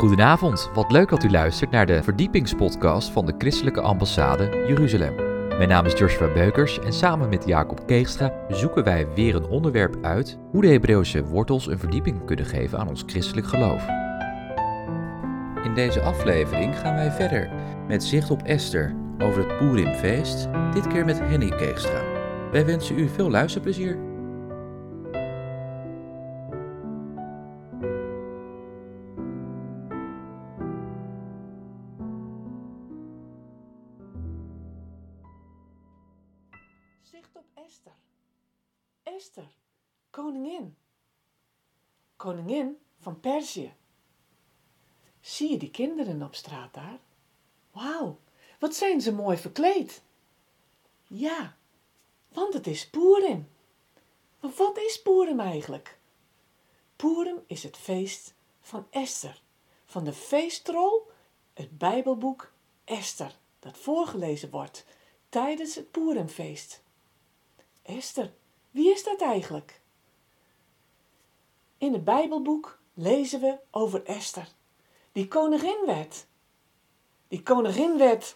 Goedenavond, wat leuk dat u luistert naar de verdiepingspodcast van de Christelijke Ambassade Jeruzalem. Mijn naam is Joshua Beukers en samen met Jacob Keegstra zoeken wij weer een onderwerp uit hoe de Hebreeuwse wortels een verdieping kunnen geven aan ons christelijk geloof. In deze aflevering gaan wij verder met zicht op Esther over het Purimfeest, dit keer met Henny Keegstra. Wij wensen u veel luisterplezier. Perzië. Zie je die kinderen op straat daar? Wauw, wat zijn ze mooi verkleed. Ja, want het is Purim. Maar wat is Purim eigenlijk? Purim is het feest van Esther, van de feestrol, het Bijbelboek Esther, dat voorgelezen wordt tijdens het Purimfeest. Esther, wie is dat eigenlijk? In het Bijbelboek lezen we over Esther, die koningin werd. Die koningin werd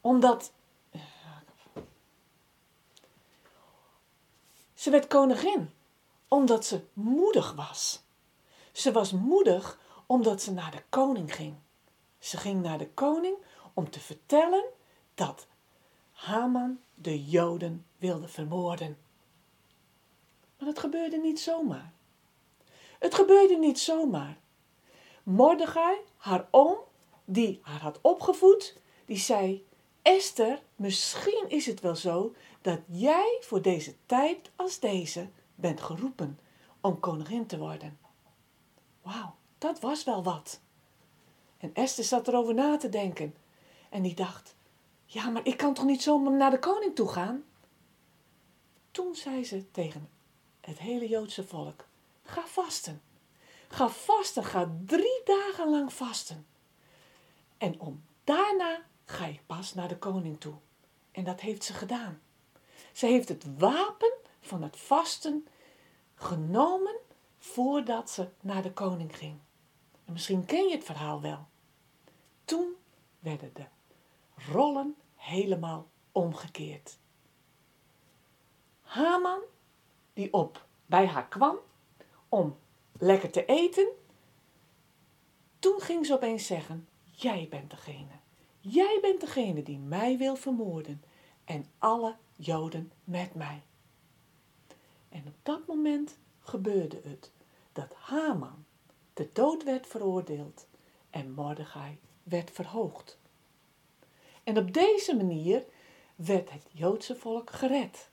omdat. Ze werd koningin omdat ze moedig was. Ze was moedig omdat ze naar de koning ging. Ze ging naar de koning om te vertellen dat Haman de Joden wilde vermoorden. Maar het gebeurde niet zomaar. Het gebeurde niet zomaar. Mordechai, haar oom, die haar had opgevoed, die zei: Esther, misschien is het wel zo dat jij voor deze tijd als deze bent geroepen om koningin te worden. Wauw, dat was wel wat. En Esther zat erover na te denken en die dacht: ja, maar ik kan toch niet zomaar naar de koning toe gaan? Toen zei ze tegen het hele Joodse volk: Ga vasten. Ga vasten, ga drie dagen lang vasten. En om daarna ga ik pas naar de koning toe. En dat heeft ze gedaan. Ze heeft het wapen van het vasten genomen voordat ze naar de koning ging. En misschien ken je het verhaal wel. Toen werden de rollen helemaal omgekeerd. Haman, die op bij haar kwam om lekker te eten, toen ging ze opeens zeggen: Jij bent degene. Jij bent degene die mij wil vermoorden en alle Joden met mij. En op dat moment gebeurde het dat Haman de dood werd veroordeeld en Mordechai werd verhoogd. En op deze manier werd het Joodse volk gered.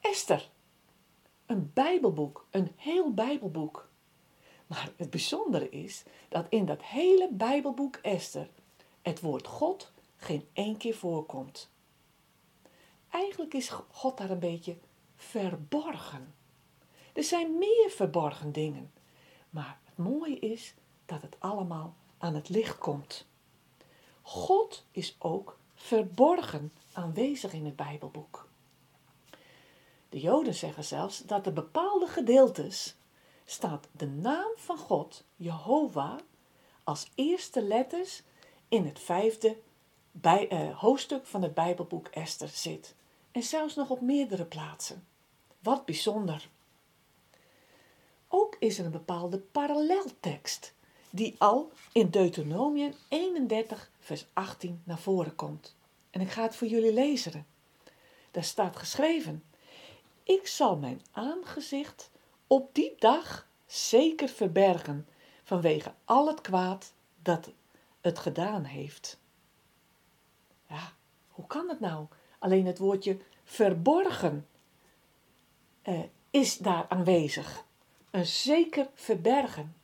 Esther, een Bijbelboek, een heel Bijbelboek. Maar het bijzondere is dat in dat hele Bijbelboek Esther het woord God geen één keer voorkomt. Eigenlijk is God daar een beetje verborgen. Er zijn meer verborgen dingen, maar het mooie is dat het allemaal aan het licht komt. God is ook verborgen aanwezig in het Bijbelboek. De Joden zeggen zelfs dat er bepaalde gedeeltes staat de naam van God, Jehovah, als eerste letters in het vijfde bij, uh, hoofdstuk van het Bijbelboek Esther zit. En zelfs nog op meerdere plaatsen. Wat bijzonder. Ook is er een bepaalde paralleltekst die al in Deuteronomium 31 vers 18 naar voren komt. En ik ga het voor jullie lezen. Daar staat geschreven: Ik zal mijn aangezicht op die dag zeker verbergen vanwege al het kwaad dat het gedaan heeft. Ja, hoe kan het nou? Alleen het woordje verborgen eh, is daar aanwezig. Een zeker verbergen.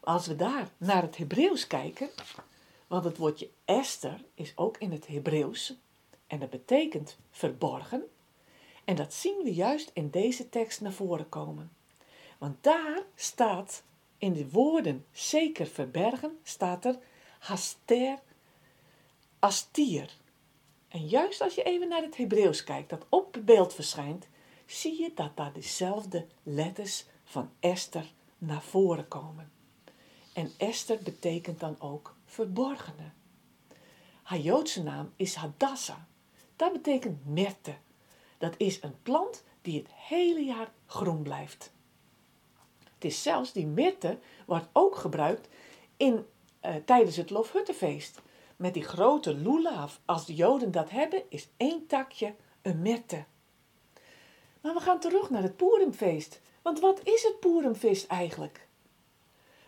Als we daar naar het Hebreeuws kijken, want het woordje Esther is ook in het Hebreeuws en dat betekent verborgen. En dat zien we juist in deze tekst naar voren komen. Want daar staat in de woorden zeker verbergen, staat er haster astier. En juist als je even naar het Hebreeuws kijkt, dat op beeld verschijnt, zie je dat daar dezelfde letters van Esther naar voren komen. En Esther betekent dan ook verborgene. Haar Joodse naam is Hadassah. Dat betekent myrte. Dat is een plant die het hele jaar groen blijft. Het is zelfs die myrte wordt ook gebruikt in, uh, tijdens het Loofhuttenfeest. Met die grote lulaaf, als de Joden dat hebben, is één takje een myrte. Maar we gaan terug naar het Poerumfeest. Want wat is het Poerumfeest eigenlijk?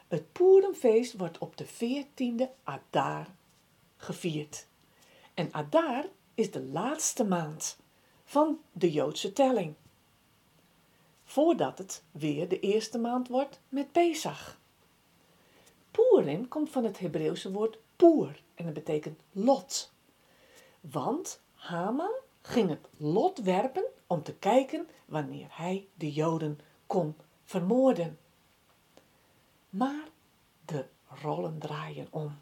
Het Poerumfeest wordt op de 14e Adar gevierd. En Adar is de laatste maand van de Joodse telling. Voordat het weer de eerste maand wordt met Pesach. Purim komt van het Hebreeuwse woord poer en dat betekent lot. Want Haman ging het lot werpen om te kijken wanneer hij de Joden kon vermoorden. Maar de rollen draaien om.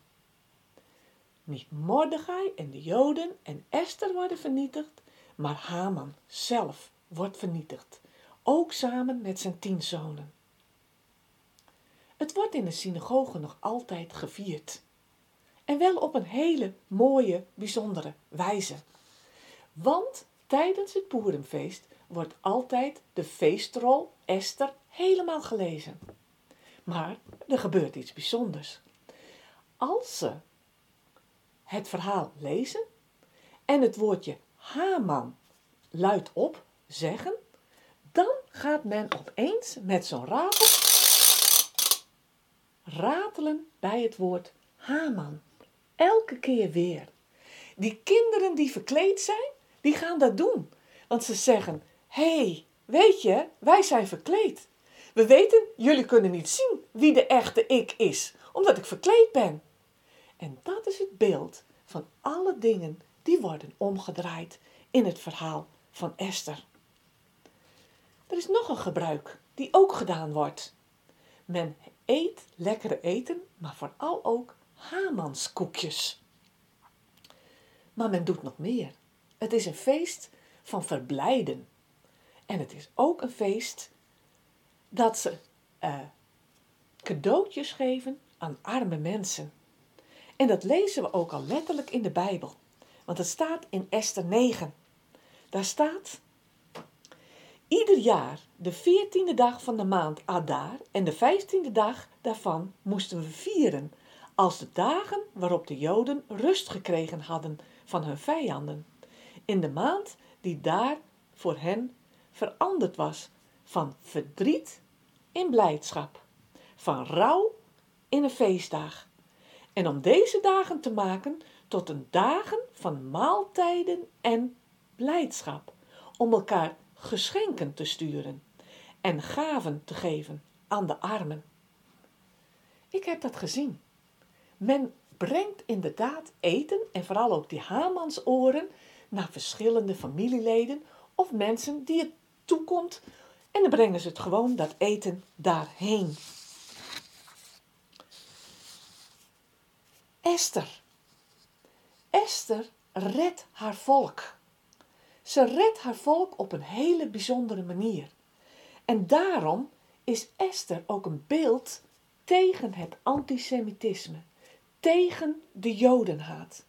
Niet Mordechai en de Joden en Esther worden vernietigd, maar Haman zelf wordt vernietigd, ook samen met zijn tien zonen. Het wordt in de synagoge nog altijd gevierd. En wel op een hele mooie, bijzondere wijze. Want tijdens het Boerenfeest wordt altijd de feestrol Esther helemaal gelezen. Maar er gebeurt iets bijzonders. Als ze het verhaal lezen en het woordje Haman luidt op zeggen, dan gaat men opeens met zo'n ratel ratelen bij het woord Haman. Elke keer weer. Die kinderen die verkleed zijn, die gaan dat doen. Want ze zeggen: Hé, hey, weet je, wij zijn verkleed. We weten, jullie kunnen niet zien wie de echte ik is, omdat ik verkleed ben. En dat is het beeld van alle dingen die worden omgedraaid in het verhaal van Esther. Er is nog een gebruik die ook gedaan wordt. Men eet lekkere eten, maar vooral ook Hamanskoekjes. Maar men doet nog meer. Het is een feest van verblijden. En het is ook een feest dat ze uh, cadeautjes geven aan arme mensen. En dat lezen we ook al letterlijk in de Bijbel. Want het staat in Esther 9. Daar staat: Ieder jaar, de veertiende dag van de maand Adar en de vijftiende dag daarvan moesten we vieren, als de dagen waarop de Joden rust gekregen hadden van hun vijanden. In de maand die daar voor hen veranderd was van verdriet in blijdschap, van rouw in een feestdag. En om deze dagen te maken tot een dagen van maaltijden en blijdschap, om elkaar geschenken te sturen en gaven te geven aan de armen. Ik heb dat gezien. Men brengt inderdaad eten en vooral ook die Hamansoren naar verschillende familieleden of mensen die het toekomt en dan brengen ze het gewoon dat eten daarheen. Esther. Esther redt haar volk. Ze redt haar volk op een hele bijzondere manier. En daarom is Esther ook een beeld tegen het antisemitisme, tegen de jodenhaat.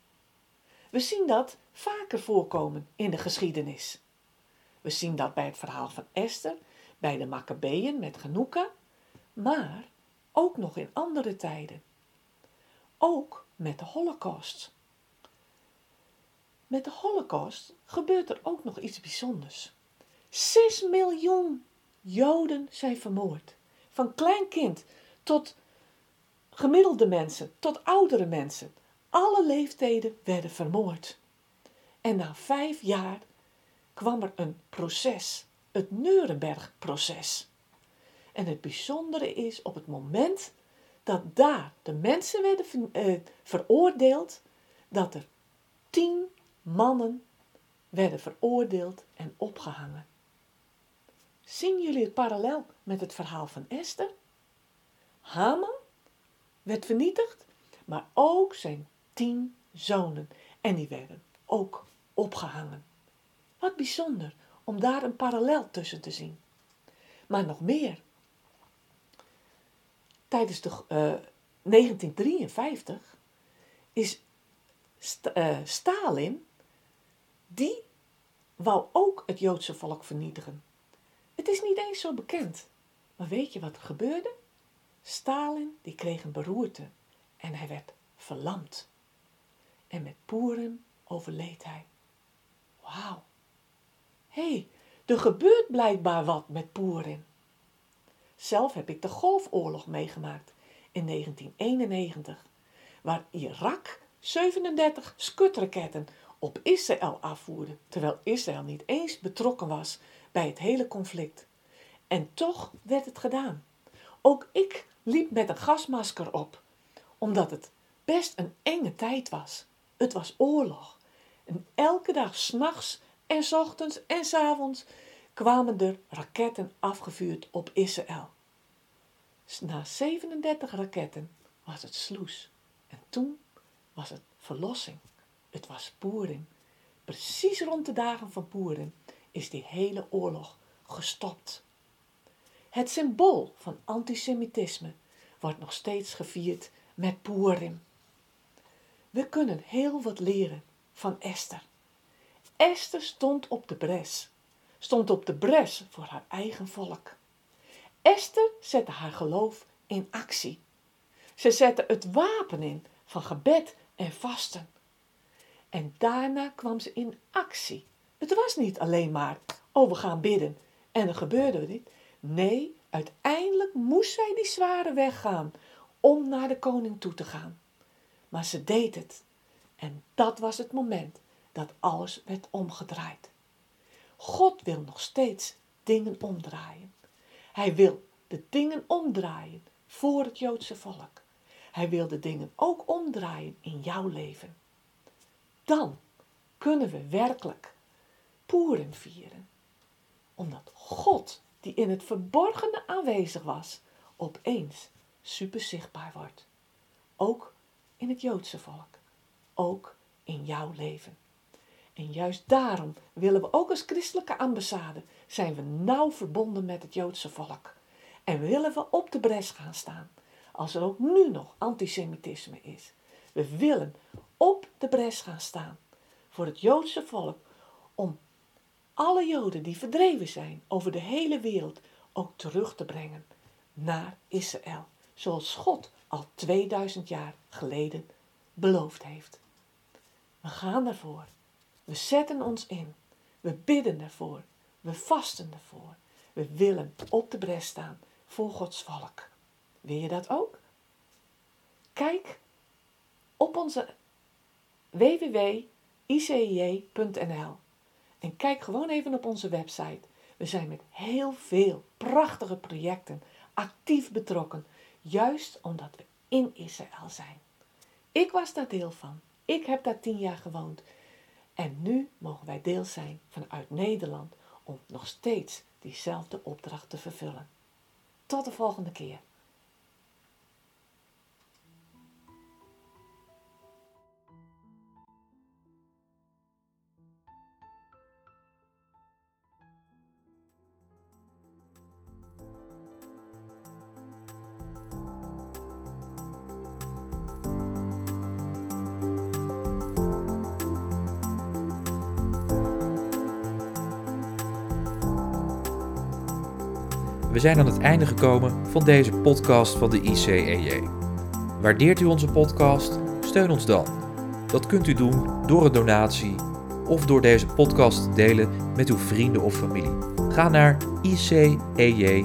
We zien dat vaker voorkomen in de geschiedenis. We zien dat bij het verhaal van Esther, bij de Maccabeeën met Genoeka, maar ook nog in andere tijden. Ook met de Holocaust. Met de Holocaust gebeurt er ook nog iets bijzonders. 6 miljoen Joden zijn vermoord. Van klein kind tot gemiddelde mensen, tot oudere mensen. Alle leeftijden werden vermoord. En na vijf jaar kwam er een proces, het Nuremberg-proces. En het bijzondere is op het moment dat daar de mensen werden eh, veroordeeld, dat er tien mannen werden veroordeeld en opgehangen. Zien jullie het parallel met het verhaal van Esther? Haman werd vernietigd, maar ook zijn tien zonen. En die werden ook opgehangen. Wat bijzonder om daar een parallel tussen te zien. Maar nog meer. Tijdens de, uh, 1953 is St uh, Stalin, die wou ook het Joodse volk vernietigen. Het is niet eens zo bekend. Maar weet je wat er gebeurde? Stalin die kreeg een beroerte en hij werd verlamd. En met Purim overleed hij. Wauw. Hé, hey, er gebeurt blijkbaar wat met Purim. Zelf heb ik de Golfoorlog meegemaakt in 1991, waar Irak 37 skutraketten op Israël afvoerde, terwijl Israël niet eens betrokken was bij het hele conflict. En toch werd het gedaan. Ook ik liep met een gasmasker op, omdat het best een enge tijd was. Het was oorlog. En elke dag, s'nachts en s ochtends en s avonds, kwamen er raketten afgevuurd op Israël. Na 37 raketten was het sloes. En toen was het verlossing. Het was Poering. Precies rond de dagen van Poering is die hele oorlog gestopt. Het symbool van antisemitisme wordt nog steeds gevierd met Purim. We kunnen heel wat leren van Esther. Esther stond op de bres, stond op de bres voor haar eigen volk. Esther zette haar geloof in actie. Ze zette het wapen in van gebed en vasten. En daarna kwam ze in actie. Het was niet alleen maar, oh we gaan bidden en er gebeurde dit. Nee, uiteindelijk moest zij die zware weg gaan om naar de koning toe te gaan. Maar ze deed het. En dat was het moment dat alles werd omgedraaid. God wil nog steeds dingen omdraaien. Hij wil de dingen omdraaien voor het Joodse volk. Hij wil de dingen ook omdraaien in jouw leven. Dan kunnen we werkelijk Purim vieren. Omdat God, die in het verborgene aanwezig was, opeens super zichtbaar wordt. Ook in het Joodse volk. Ook in jouw leven. En juist daarom willen we ook als christelijke ambassade zijn we nauw verbonden met het Joodse volk. En willen we op de bres gaan staan, als er ook nu nog antisemitisme is. We willen op de bres gaan staan voor het Joodse volk om alle Joden die verdreven zijn over de hele wereld ook terug te brengen naar Israël, zoals God al 2000 jaar geleden beloofd heeft. We gaan ervoor. We zetten ons in. We bidden ervoor. We vasten ervoor. We willen op de bres staan voor Gods volk. Wil je dat ook? Kijk op onze www.icij.nl en kijk gewoon even op onze website. We zijn met heel veel prachtige projecten actief betrokken, juist omdat we in Israël zijn. Ik was daar deel van. Ik heb daar tien jaar gewoond. En nu mogen wij deel zijn vanuit Nederland om nog steeds diezelfde opdracht te vervullen. Tot de volgende keer. We zijn aan het einde gekomen van deze podcast van de ICEJ. Waardeert u onze podcast? Steun ons dan. Dat kunt u doen door een donatie of door deze podcast te delen met uw vrienden of familie. Ga naar icej.nl.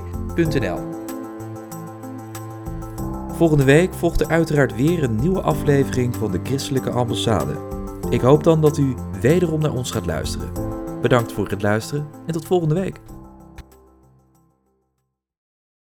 Volgende week volgt er uiteraard weer een nieuwe aflevering van de Christelijke Ambassade. Ik hoop dan dat u wederom naar ons gaat luisteren. Bedankt voor het luisteren en tot volgende week.